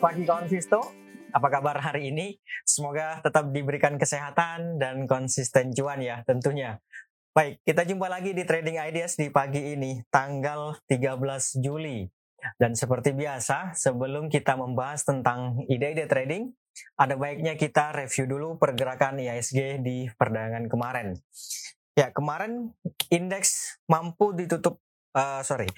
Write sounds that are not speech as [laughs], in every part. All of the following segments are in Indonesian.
pagi kawan Visto. Apa kabar hari ini? Semoga tetap diberikan kesehatan dan konsisten cuan ya tentunya. Baik, kita jumpa lagi di Trading Ideas di pagi ini, tanggal 13 Juli. Dan seperti biasa, sebelum kita membahas tentang ide-ide trading, ada baiknya kita review dulu pergerakan IISG di perdagangan kemarin. Ya, kemarin indeks mampu ditutup uh, sorry,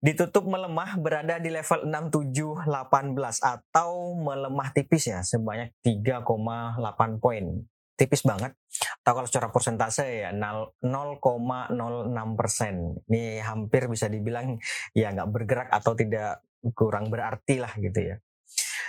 ditutup melemah berada di level 6718 atau melemah tipis ya sebanyak 3,8 poin. Tipis banget. Atau kalau secara persentase ya 0,06 persen. Ini hampir bisa dibilang ya nggak bergerak atau tidak kurang berarti lah gitu ya.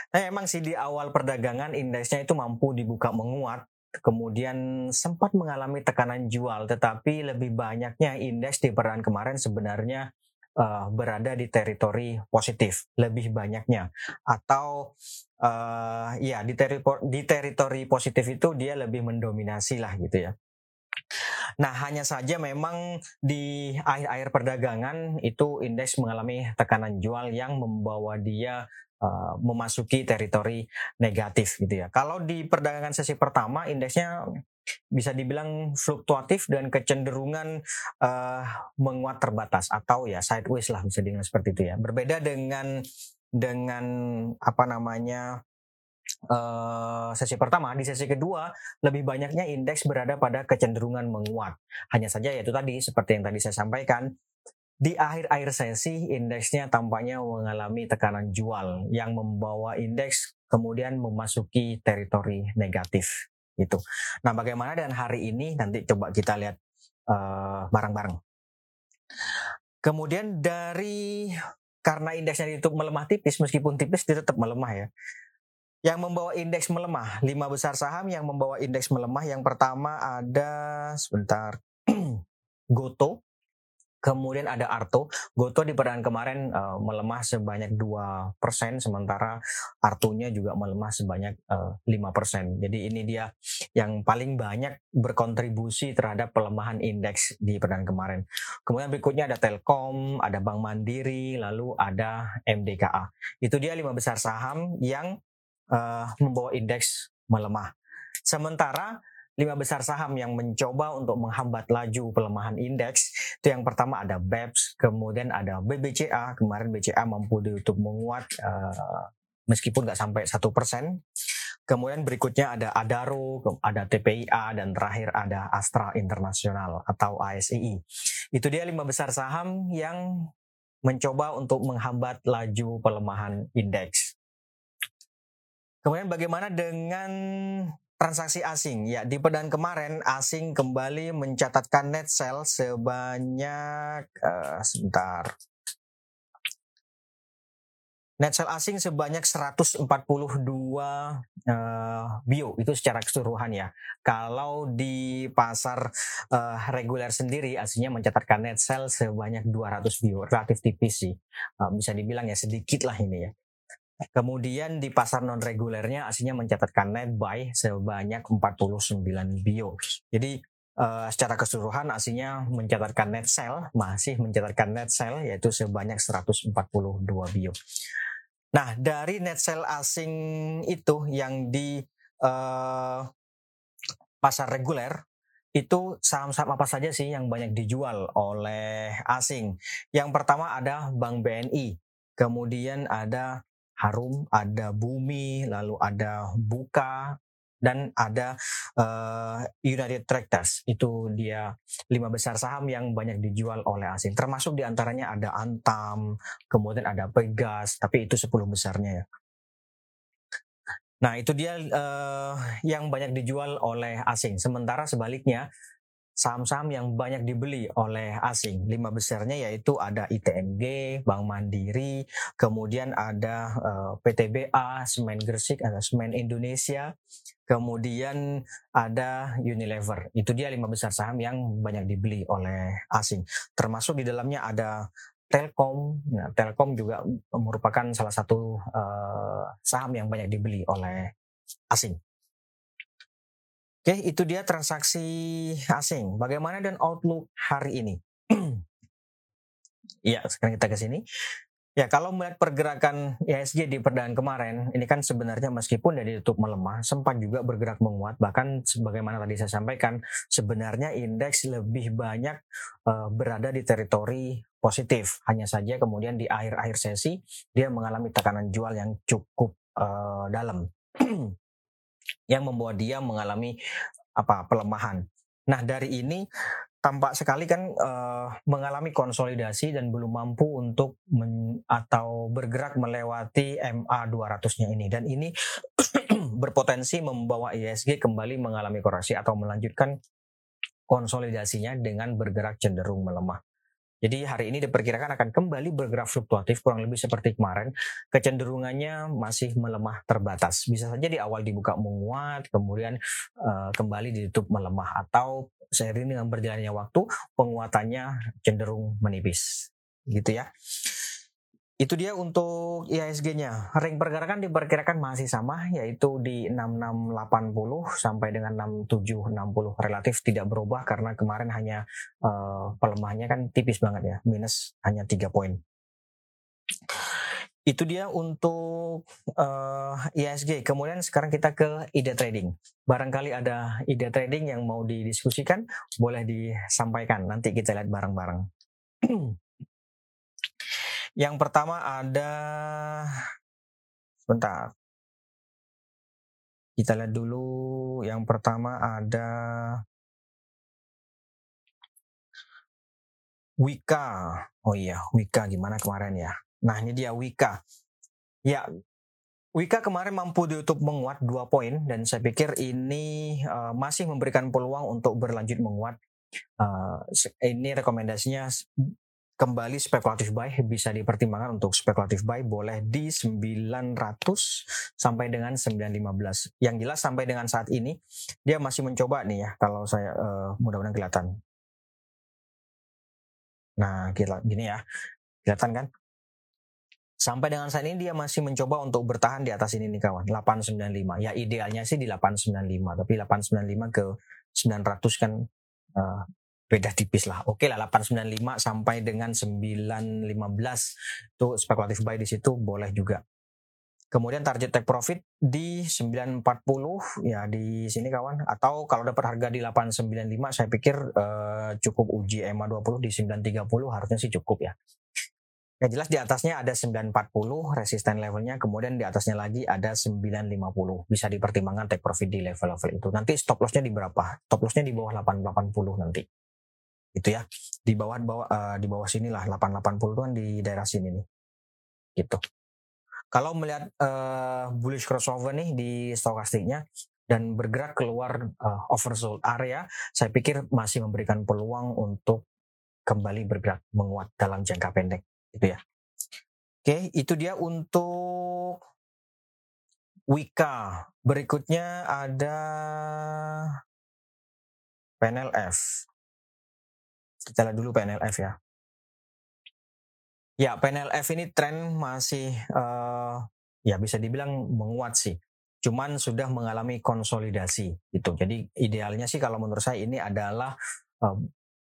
Nah, emang sih di awal perdagangan indeksnya itu mampu dibuka menguat kemudian sempat mengalami tekanan jual, tetapi lebih banyaknya indeks di peran kemarin sebenarnya uh, berada di teritori positif, lebih banyaknya. Atau uh, ya di, teri di teritori positif itu dia lebih mendominasi lah gitu ya. Nah, hanya saja memang di akhir-akhir perdagangan itu indeks mengalami tekanan jual yang membawa dia uh, memasuki teritori negatif gitu ya. Kalau di perdagangan sesi pertama indeksnya bisa dibilang fluktuatif dan kecenderungan uh, menguat terbatas atau ya sideways lah bisa dibilang seperti itu ya. Berbeda dengan dengan apa namanya uh, sesi pertama, di sesi kedua lebih banyaknya indeks berada pada kecenderungan menguat. Hanya saja yaitu tadi seperti yang tadi saya sampaikan, di akhir-akhir sesi indeksnya tampaknya mengalami tekanan jual yang membawa indeks kemudian memasuki teritori negatif gitu. Nah, bagaimana dengan hari ini nanti coba kita lihat eh, bareng-bareng. Kemudian dari karena indeksnya ditutup melemah tipis meskipun tipis dia tetap melemah ya. Yang membawa indeks melemah, lima besar saham yang membawa indeks melemah yang pertama ada sebentar [clears throat] Goto Kemudian ada Arto, Goto di perdagangan kemarin uh, melemah sebanyak 2%, sementara Artunya juga melemah sebanyak uh, eh, 5%. Jadi ini dia yang paling banyak berkontribusi terhadap pelemahan indeks di perdagangan kemarin. Kemudian berikutnya ada Telkom, ada Bank Mandiri, lalu ada MDKA. Itu dia lima besar saham yang uh, membawa indeks melemah. Sementara lima besar saham yang mencoba untuk menghambat laju pelemahan indeks itu yang pertama ada BEPS, kemudian ada BBCA kemarin BCA mampu ditutup menguat uh, meskipun nggak sampai satu persen. Kemudian berikutnya ada Adaro, ada TPIA, dan terakhir ada Astra Internasional atau ASEI. Itu dia lima besar saham yang mencoba untuk menghambat laju pelemahan indeks. Kemudian bagaimana dengan transaksi asing. Ya, di pedan kemarin asing kembali mencatatkan net sell sebanyak uh, sebentar. Net sell asing sebanyak 142 uh, bio itu secara keseluruhan ya. Kalau di pasar uh, reguler sendiri aslinya mencatatkan net sell sebanyak 200 bio, relatif tipis sih. Uh, bisa dibilang ya sedikit lah ini ya. Kemudian di pasar non regulernya aslinya mencatatkan net buy sebanyak 49 bio. Jadi uh, secara keseluruhan aslinya mencatatkan net sell masih mencatatkan net sell yaitu sebanyak 142 bio. Nah, dari net sell asing itu yang di uh, pasar reguler itu saham-saham apa saja sih yang banyak dijual oleh asing? Yang pertama ada Bank BNI, kemudian ada Harum, ada Bumi, lalu ada Buka, dan ada uh, United Tractors. Itu dia lima besar saham yang banyak dijual oleh asing. Termasuk di antaranya ada Antam, kemudian ada Pegas, tapi itu 10 besarnya ya. Nah itu dia uh, yang banyak dijual oleh asing. Sementara sebaliknya saham-saham yang banyak dibeli oleh asing. Lima besarnya yaitu ada ITMG, Bank Mandiri, kemudian ada uh, eh, PTBA, Semen Gresik, ada Semen Indonesia, kemudian ada Unilever. Itu dia lima besar saham yang banyak dibeli oleh asing. Termasuk di dalamnya ada Telkom. Nah, Telkom juga merupakan salah satu uh, saham yang banyak dibeli oleh asing. Oke, itu dia transaksi asing. Bagaimana dan outlook hari ini? Iya, [clears throat] sekarang kita ke sini. Ya, kalau melihat pergerakan IHSG di perdagangan kemarin, ini kan sebenarnya meskipun dari ditutup melemah, sempat juga bergerak menguat. Bahkan sebagaimana tadi saya sampaikan, sebenarnya indeks lebih banyak uh, berada di teritori positif. Hanya saja kemudian di akhir-akhir sesi dia mengalami tekanan jual yang cukup uh, dalam, [clears throat] yang membuat dia mengalami apa pelemahan. Nah dari ini tampak sekali kan uh, mengalami konsolidasi dan belum mampu untuk men, atau bergerak melewati MA 200-nya ini dan ini [clears throat] berpotensi membawa ISG kembali mengalami koreksi atau melanjutkan konsolidasinya dengan bergerak cenderung melemah. Jadi hari ini diperkirakan akan kembali bergerak fluktuatif kurang lebih seperti kemarin. Kecenderungannya masih melemah terbatas. Bisa saja di awal dibuka menguat, kemudian uh, kembali ditutup melemah atau seiring dengan berjalannya waktu penguatannya cenderung menipis gitu ya itu dia untuk IHSG-nya. Ring pergerakan diperkirakan masih sama yaitu di 6680 sampai dengan 6760 relatif tidak berubah karena kemarin hanya uh, pelemahannya kan tipis banget ya, minus hanya 3 poin. Itu dia untuk uh, eh, ISG. Kemudian sekarang kita ke ide trading. Barangkali ada ide trading yang mau didiskusikan, boleh disampaikan. Nanti kita lihat bareng-bareng. [clears throat] yang pertama ada, sebentar. Kita lihat dulu. Yang pertama ada Wika. Oh iya, Wika gimana kemarin ya? Nah ini dia Wika. Ya, Wika kemarin mampu di YouTube menguat dua poin dan saya pikir ini uh, masih memberikan peluang untuk berlanjut menguat. Uh, ini rekomendasinya kembali spekulatif buy bisa dipertimbangkan untuk spekulatif buy boleh di 900 sampai dengan 915. Yang jelas sampai dengan saat ini dia masih mencoba nih ya kalau saya uh, mudah-mudahan kelihatan. Nah, gila gini ya. Kelihatan kan? Sampai dengan saat ini dia masih mencoba untuk bertahan di atas ini nih kawan, 895. Ya idealnya sih di 895, tapi 895 ke 900 kan uh, beda tipis lah. Oke lah 895 sampai dengan 915 itu spekulatif buy di situ boleh juga. Kemudian target take profit di 940 ya di sini kawan atau kalau dapat harga di 895 saya pikir uh, cukup uji EMA 20 di 930 harusnya sih cukup ya. Yang jelas di atasnya ada 940 resisten levelnya, kemudian di atasnya lagi ada 950. Bisa dipertimbangkan take profit di level-level itu. Nanti stop lossnya di berapa? Stop lossnya di bawah 880 nanti. Itu ya. Di bawah bawah uh, di bawah sini lah 880 itu kan di daerah sini nih. Gitu. Kalau melihat uh, bullish crossover nih di stokastiknya dan bergerak keluar uh, oversold area, saya pikir masih memberikan peluang untuk kembali bergerak menguat dalam jangka pendek itu ya. Oke, itu dia untuk Wika. Berikutnya ada PNLF. Kita dulu PNLF ya. Ya, PNLF ini tren masih uh, ya bisa dibilang menguat sih. Cuman sudah mengalami konsolidasi gitu. Jadi idealnya sih kalau menurut saya ini adalah uh,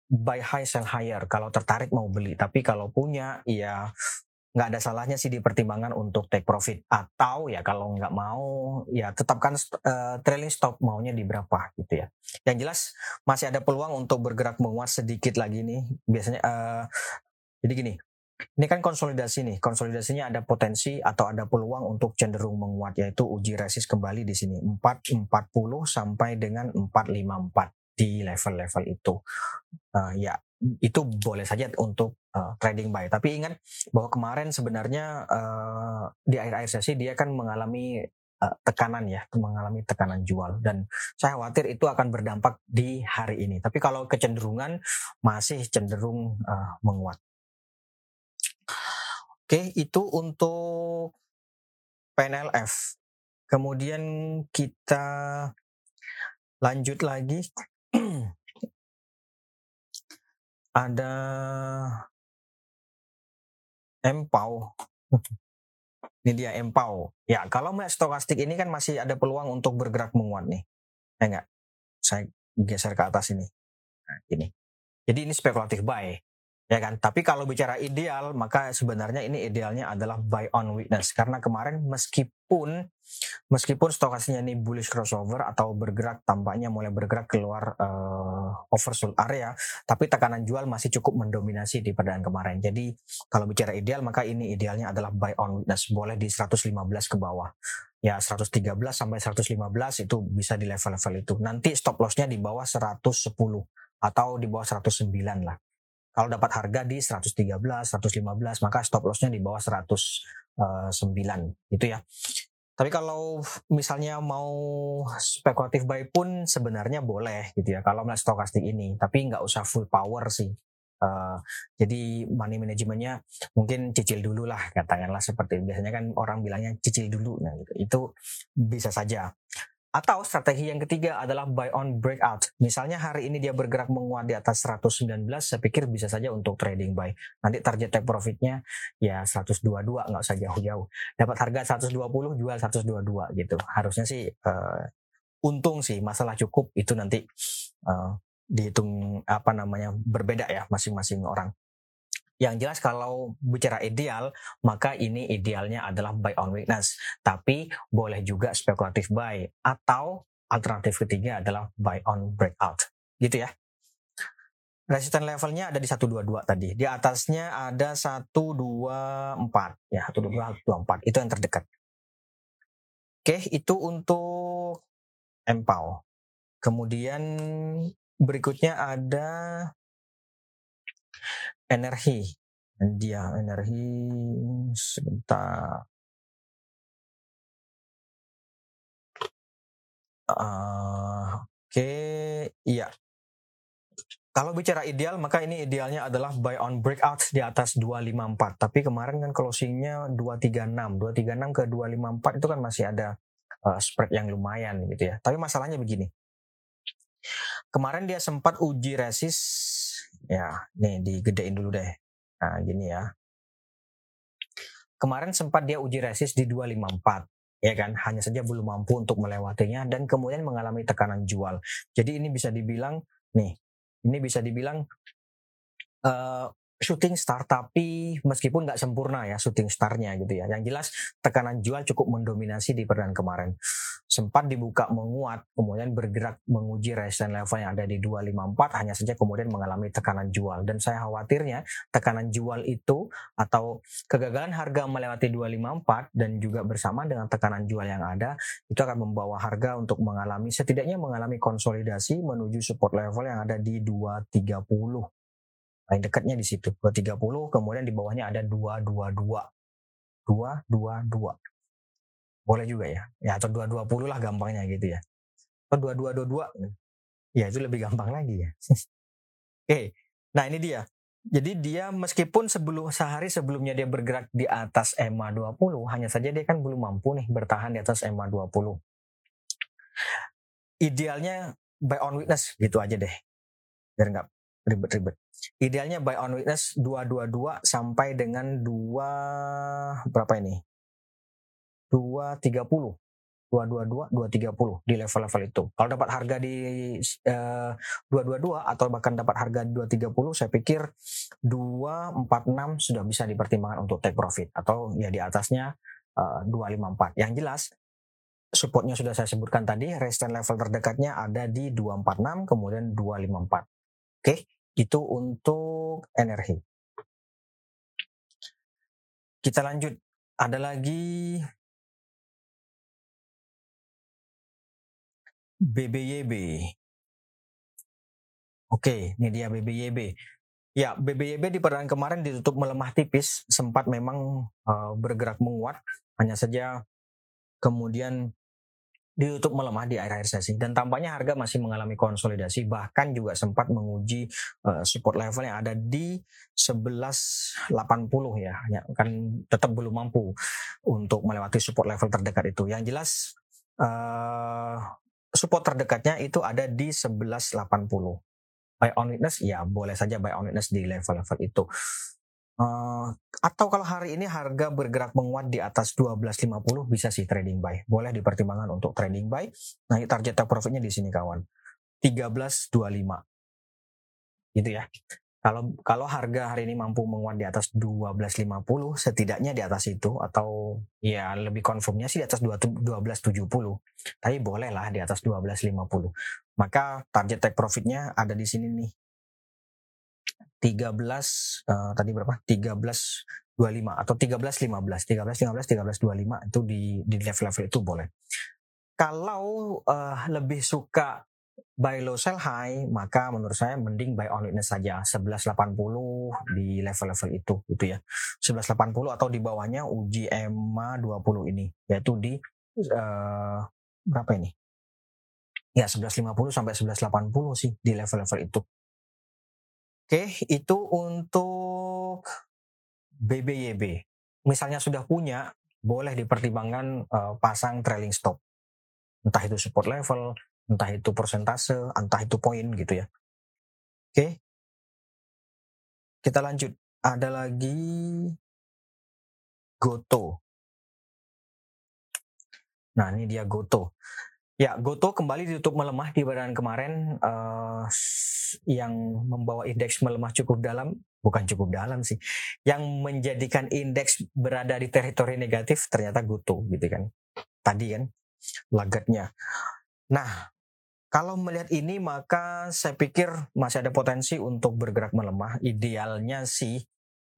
buy high sell higher kalau tertarik mau beli tapi kalau punya ya nggak ada salahnya sih dipertimbangkan untuk take profit. Atau ya kalau nggak mau ya tetapkan uh, trailing stop maunya di berapa gitu ya. Yang jelas masih ada peluang untuk bergerak menguat sedikit lagi nih. Biasanya uh, jadi gini ini kan konsolidasi nih. Konsolidasinya ada potensi atau ada peluang untuk cenderung menguat yaitu uji resist kembali di sini. 440 sampai dengan 454 di level-level itu. Uh, ya itu boleh saja untuk uh, trading buy. Tapi ingat bahwa kemarin sebenarnya uh, di akhir-akhir sesi dia kan mengalami uh, tekanan ya, mengalami tekanan jual dan saya khawatir itu akan berdampak di hari ini. Tapi kalau kecenderungan masih cenderung uh, menguat. Oke, itu untuk PNLF. Kemudian kita lanjut lagi ada empau. ini dia empau. Ya, kalau melihat stokastik ini kan masih ada peluang untuk bergerak menguat nih. Ya enggak? Saya geser ke atas ini. Nah, ini. Jadi ini spekulatif buy. Ya kan? Tapi kalau bicara ideal maka sebenarnya ini idealnya adalah buy on weakness. Karena kemarin meskipun meskipun stokasnya ini bullish crossover atau bergerak tampaknya mulai bergerak keluar uh, oversold area tapi tekanan jual masih cukup mendominasi di perdaan kemarin. Jadi kalau bicara ideal maka ini idealnya adalah buy on weakness. Boleh di 115 ke bawah. Ya 113 sampai 115 itu bisa di level-level itu. Nanti stop lossnya di bawah 110 atau di bawah 109 lah kalau dapat harga di 113, 115, maka stop lossnya di bawah 109 gitu ya. Tapi kalau misalnya mau spekulatif buy pun sebenarnya boleh gitu ya kalau melihat stokastik ini, tapi nggak usah full power sih. Uh, jadi money manajemennya mungkin cicil dulu lah katakanlah seperti biasanya kan orang bilangnya cicil dulu nah gitu. itu bisa saja atau strategi yang ketiga adalah buy on breakout. Misalnya hari ini dia bergerak menguat di atas 119, saya pikir bisa saja untuk trading buy. Nanti target take profitnya ya 122, nggak usah jauh-jauh. Dapat harga 120, jual 122 gitu. Harusnya sih uh, untung sih, masalah cukup itu nanti uh, dihitung apa namanya berbeda ya masing-masing orang. Yang jelas kalau bicara ideal, maka ini idealnya adalah buy on weakness. Tapi boleh juga spekulatif buy atau alternatif ketiga adalah buy on breakout. Gitu ya. Resisten levelnya ada di 122 tadi. Di atasnya ada 124 ya, 122 124. Itu yang terdekat. Oke, itu untuk empau. Kemudian berikutnya ada energi. Dia energi sebentar. Uh, oke okay. iya. Kalau bicara ideal maka ini idealnya adalah buy on breakout di atas 254 tapi kemarin kan closingnya 236 236 ke 254 itu kan masih ada uh, spread yang lumayan gitu ya. Tapi masalahnya begini. Kemarin dia sempat uji resist Ya, nih digedein dulu deh. Nah, gini ya. Kemarin sempat dia uji resist di 254 ya kan hanya saja belum mampu untuk melewatinya dan kemudian mengalami tekanan jual jadi ini bisa dibilang nih ini bisa dibilang uh, shooting star tapi meskipun nggak sempurna ya shooting starnya gitu ya. Yang jelas tekanan jual cukup mendominasi di perdana kemarin. Sempat dibuka menguat, kemudian bergerak menguji resistance level yang ada di 254 hanya saja kemudian mengalami tekanan jual. Dan saya khawatirnya tekanan jual itu atau kegagalan harga melewati 254 dan juga bersama dengan tekanan jual yang ada itu akan membawa harga untuk mengalami setidaknya mengalami konsolidasi menuju support level yang ada di 230 paling dekatnya di situ 230 kemudian di bawahnya ada 222 222 boleh juga ya. Ya atau 220 lah gampangnya gitu ya. Atau 2222 ya itu lebih gampang lagi ya. [laughs] Oke. Nah ini dia. Jadi dia meskipun sebelum sehari sebelumnya dia bergerak di atas EMA 20 hanya saja dia kan belum mampu nih bertahan di atas EMA 20 idealnya buy on witness gitu aja deh. Biar nggak ribet-ribet. Idealnya buy on witness 222 sampai dengan 2 berapa ini? 230. 222, 230 di level-level itu. Kalau dapat harga di uh, 222 atau bahkan dapat harga di 230, saya pikir 246 sudah bisa dipertimbangkan untuk take profit atau ya di atasnya uh, 254. Yang jelas supportnya sudah saya sebutkan tadi, resistance level terdekatnya ada di 246 kemudian 254. Oke. Itu untuk energi. Kita lanjut. Ada lagi BBYB. Oke, ini dia BBYB. Ya, BBYB di perdana kemarin ditutup melemah tipis, sempat memang uh, bergerak menguat, hanya saja kemudian ditutup melemah di akhir-akhir sesi dan tampaknya harga masih mengalami konsolidasi bahkan juga sempat menguji uh, support level yang ada di 1180 ya, ya kan tetap belum mampu untuk melewati support level terdekat itu yang jelas uh, support terdekatnya itu ada di 1180 buy on witness ya boleh saja buy on witness di level-level itu Uh, atau kalau hari ini harga bergerak menguat di atas 12.50 bisa sih trading buy. Boleh dipertimbangkan untuk trading buy. Nah, target profitnya di sini kawan. 13.25. Gitu ya. Kalau kalau harga hari ini mampu menguat di atas 12.50, setidaknya di atas itu atau ya lebih konfirmnya sih di atas 12.70. Tapi bolehlah di atas 12.50. Maka target take profitnya ada di sini nih. 13 uh, tadi berapa? 13 25 atau 13 15 13 15 13 25 itu di di level-level itu boleh. Kalau uh, lebih suka buy low sell high maka menurut saya mending buy on weakness saja. 1180 di level-level itu gitu ya. 1180 atau di bawahnya uji EMA 20 ini yaitu di uh, berapa ini? Ya 1150 sampai 1180 sih di level-level itu. Oke itu untuk BBYB misalnya sudah punya boleh dipertimbangkan uh, pasang trailing stop. Entah itu support level entah itu persentase, entah itu poin gitu ya. Oke. Kita lanjut. Ada lagi Goto. Nah, ini dia Goto. Ya, Goto kembali ditutup melemah di badan kemarin uh, yang membawa indeks melemah cukup dalam, bukan cukup dalam sih, yang menjadikan indeks berada di teritori negatif ternyata Goto gitu kan. Tadi kan lagatnya. Nah, kalau melihat ini maka saya pikir masih ada potensi untuk bergerak melemah. Idealnya sih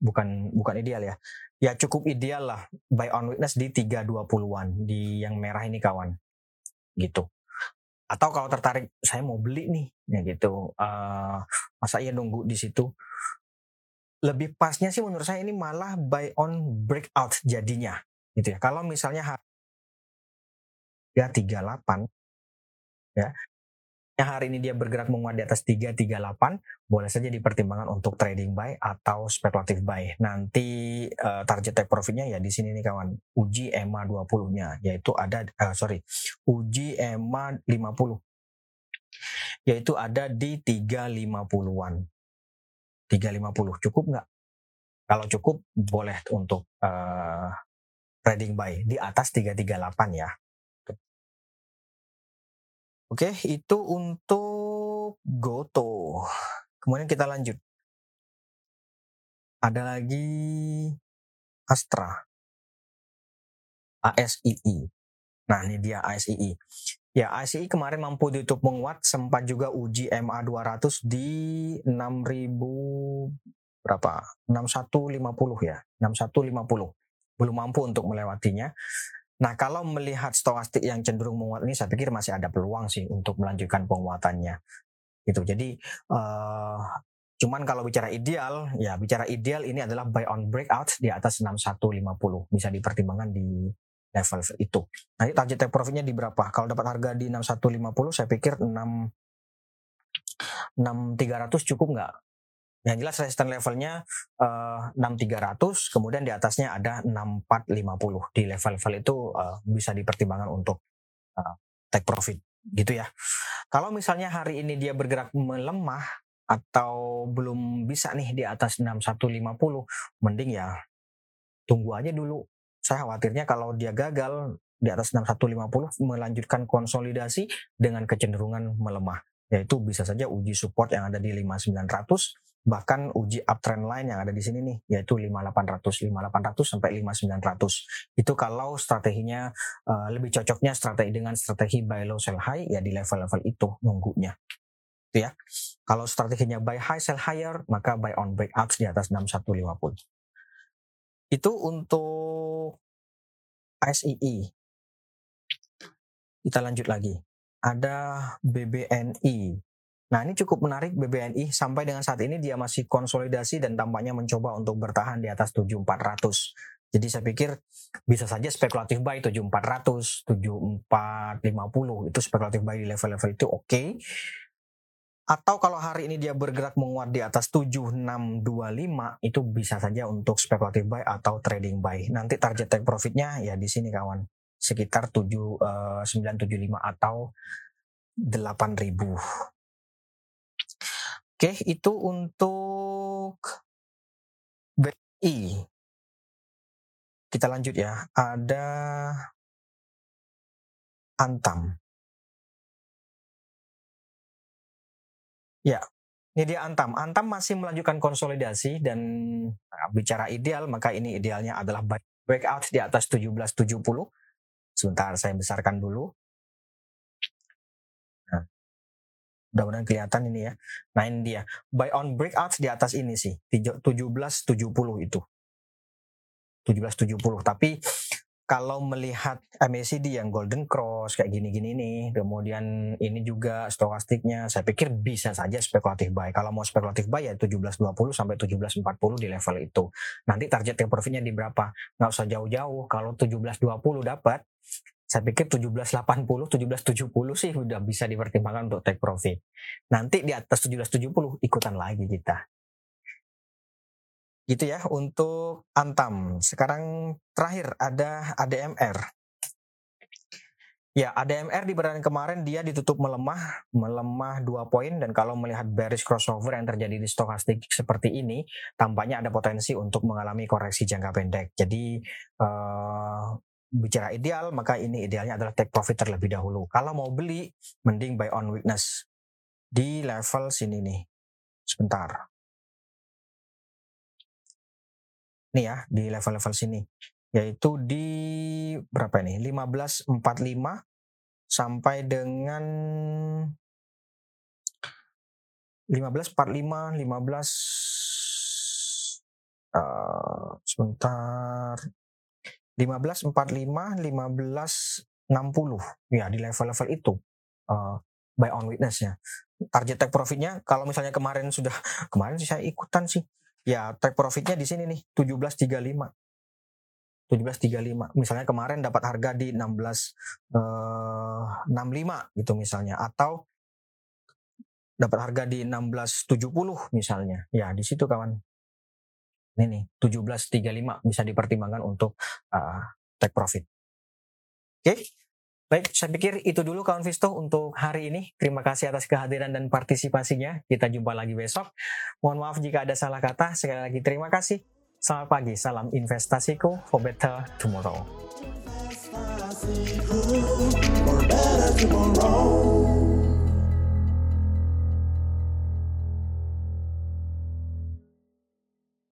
bukan bukan ideal ya. Ya cukup ideal lah buy on weakness di 320-an di yang merah ini kawan. Gitu. Atau kalau tertarik saya mau beli nih ya gitu. Uh, masa iya nunggu di situ. Lebih pasnya sih menurut saya ini malah buy on breakout jadinya gitu ya. Kalau misalnya ya 38 ya hari ini dia bergerak menguat di atas 338, boleh saja dipertimbangkan untuk trading buy atau spekulatif buy. Nanti uh, target take profitnya ya di sini nih kawan, uji EMA 20-nya, yaitu ada, uh, sorry, uji EMA 50, yaitu ada di 350-an. 350, cukup nggak? Kalau cukup, boleh untuk uh, trading buy di atas 338 ya. Oke, itu untuk Goto. Kemudian kita lanjut. Ada lagi Astra. ASII. Nah, ini dia ASII. Ya, ASII kemarin mampu ditutup menguat, sempat juga uji MA 200 di 6000 berapa? 6150 ya. 6150. Belum mampu untuk melewatinya. Nah, kalau melihat stokastik yang cenderung menguat ini, saya pikir masih ada peluang sih untuk melanjutkan penguatannya. Gitu. Jadi, uh, cuman kalau bicara ideal, ya bicara ideal ini adalah buy on breakout di atas 6150. Bisa dipertimbangkan di level itu. Nanti target take profitnya di berapa? Kalau dapat harga di 6150, saya pikir 6 6300 cukup nggak? Yang jelas resistance levelnya uh, eh, 6300, kemudian di atasnya ada 6450. Di level-level itu uh, bisa dipertimbangkan untuk uh, take profit gitu ya. Kalau misalnya hari ini dia bergerak melemah atau belum bisa nih di atas 6150, mending ya tunggu aja dulu. Saya khawatirnya kalau dia gagal di atas 6150 melanjutkan konsolidasi dengan kecenderungan melemah yaitu bisa saja uji support yang ada di 5900 bahkan uji uptrend line yang ada di sini nih yaitu 5800 5800 sampai 5900 itu kalau strateginya uh, lebih cocoknya strategi dengan strategi buy low sell high ya di level-level itu nunggunya. Itu ya. Kalau strateginya buy high sell higher maka buy on breakouts di atas 6150 itu untuk SII kita lanjut lagi. Ada BBNI Nah ini cukup menarik BBNI sampai dengan saat ini dia masih konsolidasi dan tampaknya mencoba untuk bertahan di atas 7400. Jadi saya pikir bisa saja spekulatif buy 7400, 7450 itu spekulatif buy di level-level itu oke. Okay. Atau kalau hari ini dia bergerak menguat di atas 7625 itu bisa saja untuk spekulatif buy atau trading buy. Nanti target take profitnya ya di sini kawan sekitar 7 uh, 975 atau 8000 Oke, itu untuk BI. Kita lanjut ya. Ada Antam. Ya, Ini dia Antam. Antam masih melanjutkan konsolidasi dan nah, bicara ideal maka ini idealnya adalah breakout di atas 1770. Sebentar saya besarkan dulu. Mudah-mudahan kelihatan ini ya. Nah ini dia. Buy on breakout di atas ini sih. 1770 itu. 1770. Tapi kalau melihat MACD yang Golden Cross kayak gini-gini nih, kemudian ini juga stokastiknya, saya pikir bisa saja spekulatif buy. Kalau mau spekulatif buy ya 1720 sampai 1740 di level itu. Nanti target take profitnya di berapa? Nggak usah jauh-jauh. Kalau 1720 dapat, saya pikir 1780, 1770 sih udah bisa dipertimbangkan untuk take profit. Nanti di atas 1770 ikutan lagi kita. Gitu ya untuk Antam. Sekarang terakhir ada ADMR. Ya, ADMR di perdagangan kemarin dia ditutup melemah, melemah dua poin dan kalau melihat bearish crossover yang terjadi di stokastik seperti ini, tampaknya ada potensi untuk mengalami koreksi jangka pendek. Jadi uh, bicara ideal, maka ini idealnya adalah take profit terlebih dahulu. Kalau mau beli, mending buy on weakness di level sini nih. Sebentar. nih ya di level-level sini yaitu di berapa ini 1545 sampai dengan 1545 15 uh, sebentar 1545 1560 ya di level-level itu uh, buy on witnessnya. Target take profitnya kalau misalnya kemarin sudah [laughs] kemarin sih saya ikutan sih. Ya take profitnya di sini nih 1735 1735 misalnya kemarin dapat harga di 16 eh, 65 gitu misalnya. Atau dapat harga di 1670 misalnya. Ya di situ kawan ini nih 1735 bisa dipertimbangkan untuk uh, take profit oke okay? Baik, saya pikir itu dulu kawan Visto untuk hari ini. Terima kasih atas kehadiran dan partisipasinya. Kita jumpa lagi besok. Mohon maaf jika ada salah kata. Sekali lagi terima kasih. Selamat pagi, salam investasiku for better tomorrow.